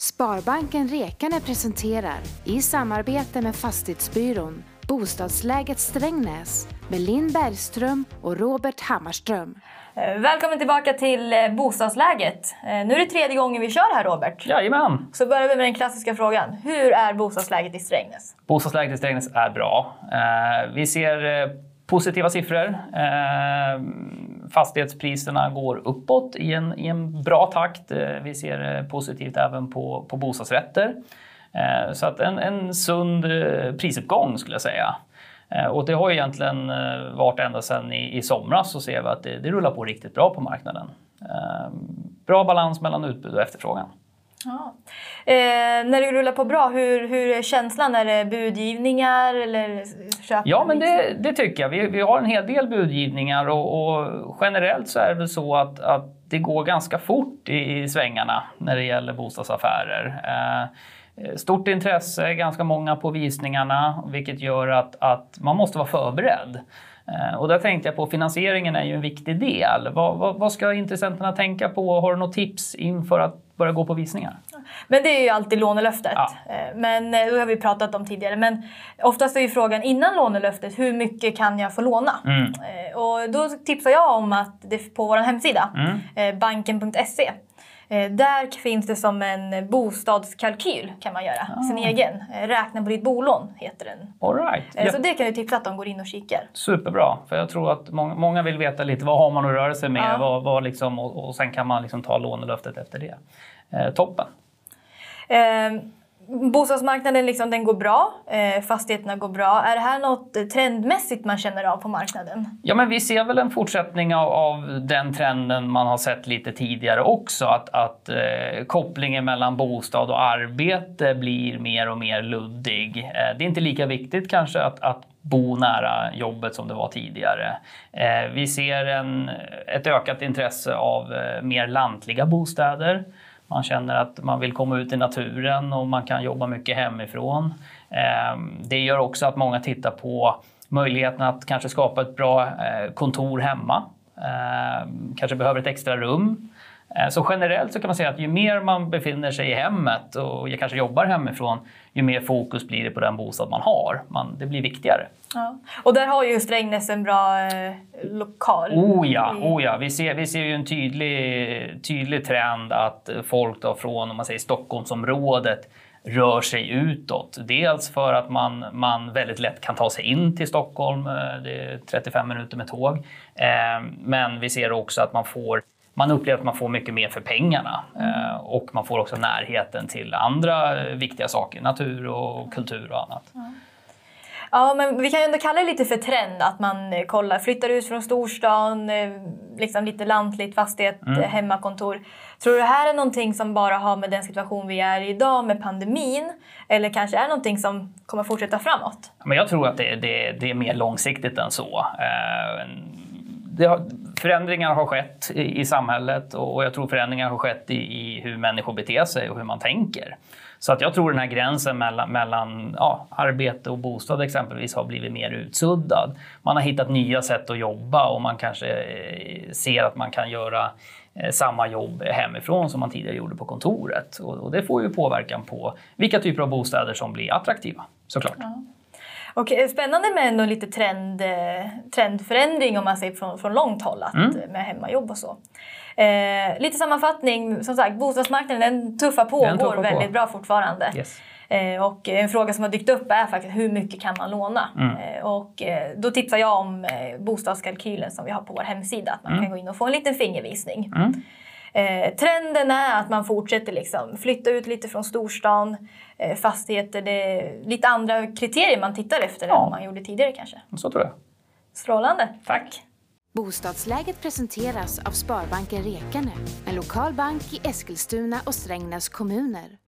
Sparbanken Rekane presenterar i samarbete med Fastighetsbyrån Bostadsläget Strängnäs med Linn Bergström och Robert Hammarström. Eh, Välkommen tillbaka till eh, bostadsläget. Eh, Nu är det tredje gången vi kör här Robert. Jajamän! Så börjar vi med den klassiska frågan. Hur är bostadsläget i Strängnäs? Bostadsläget i Strängnäs är bra. Vi ser positiva siffror. Fastighetspriserna går uppåt i en, i en bra takt. Eh, vi ser eh, positivt även på, på bostadsrätter. Eh, så att en, en sund prisuppgång skulle jag säga. Och det har ju egentligen varit ända sedan i, i somras så ser vi att det, det rullar på riktigt bra på marknaden. Bra balans mellan utbud och efterfrågan. Ja. Eh, när det rullar på bra, hur, hur är känslan? Är det budgivningar eller köp? Ja, men det, det tycker jag. Vi, vi har en hel del budgivningar och, och generellt så är det väl så att, att det går ganska fort i, i svängarna när det gäller bostadsaffärer. Eh, stort intresse, ganska många på visningarna, vilket gör att, att man måste vara förberedd. Eh, och där tänkte jag på finansieringen är ju en viktig del. Vad, vad, vad ska intressenterna tänka på? Har du något tips inför att börja gå på visningar? Men det är ju alltid lånelöftet. Ja. Eh, Men eh, det har vi pratat om tidigare. Men oftast är ju frågan innan lånelöftet, hur mycket kan jag få låna? Mm. Eh, Och då tipsar jag om att det på vår hemsida, Mm. banken.se, där finns det som en bostadskalkyl kan man göra. Ah. Sin egen. Eh, Räkna på ditt bolån heter den. All right. Eh. Så det kan jag tipsa att de går in och kikar. Superbra, för jag tror att många, många vill veta lite vad har man att röra sig med Ja. vad, vad liksom, och, och sen kan man liksom ta lånelöftet efter det. Eh, toppen! Eh, bostadsmarknaden liksom, den går bra, eh, fastigheterna går bra. Är det här något trendmässigt man känner av på marknaden? Ja, men vi ser väl en fortsättning av, av den trenden man har sett lite tidigare också. Att, att eh, kopplingen mellan bostad och arbete blir mer och mer luddig. Eh, det är inte lika viktigt kanske att, att bo nära jobbet som det var tidigare. Eh, vi ser en, ett ökat intresse av eh, mer lantliga bostäder. Man känner att man vill komma ut i naturen och man kan jobba mycket hemifrån. Ehm, det gör också att många tittar på möjligheten att kanske skapa ett bra eh, kontor hemma. Ehm, kanske behöver ett extra rum. Eh, Så generellt så kan man säga att ju mer man befinner sig i hemmet och kanske jobbar hemifrån, ju mer fokus blir det på den bostad man har. Man, det blir viktigare. Ja. Och där har ju Strängnäs en bra eh, lokal. Oh ja, oh ja. Vi, ser, vi ser ju en tydlig, tydlig trend att folk då från om man säger, Stockholmsområdet rör sig utåt. Dels för att man, man väldigt lätt kan ta sig in till Stockholm, eh, det är 35 minuter med tåg. Eh, Men vi ser också att man får man upplever att man får mycket mer för pengarna eh, och man får också närheten till andra eh, viktiga saker, natur och kultur och annat. Ja, men vi kan ju ändå kalla det lite för trend att man eh, kollar, flyttar ut från storstan, liksom lite lantligt, fastighet, Mm. hemmakontor. Tror du det här är någonting som bara har med den situation vi är i idag med pandemin? Eller kanske är någonting som kommer fortsätta framåt? Men jag tror att det, det, det är mer långsiktigt än så. Eh, har, förändringar har skett i, i samhället och jag tror förändringar har skett i, i hur människor beter sig och hur man tänker. Så att jag tror den här gränsen mellan, mellan ja, arbete och bostad exempelvis har blivit mer utsuddad. Man har hittat nya sätt att jobba och man kanske eh, ser att man kan göra eh, samma jobb hemifrån som man tidigare gjorde på kontoret. Och, och det får ju påverkan på vilka typer av bostäder som blir attraktiva såklart. Och spännande med ändå lite trend, eh, trendförändring om man säger från, från långt håll att, Mm. med hemmajobb och så. Eh, lite sammanfattning, som sagt bostadsmarknaden den tuffar på Den och går på. väldigt bra fortfarande. Yes. Eh, och en fråga som har dykt upp är faktiskt hur mycket kan man låna? Mm. Eh, och eh, då tipsar jag om eh, bostadskalkylen som vi har på vår hemsida. Att man Mm. kan gå in och få en liten fingervisning. Eh, trenden är att man fortsätter liksom flytta ut lite från storstan, eh, fastigheter. Det är lite andra kriterier man tittar efter Ja. än man gjorde tidigare kanske. Så tror jag. Strålande. Tack. Bostadsläget presenteras av Sparbanken Rekane, en lokal bank i Eskilstuna och Strängnäs kommuner.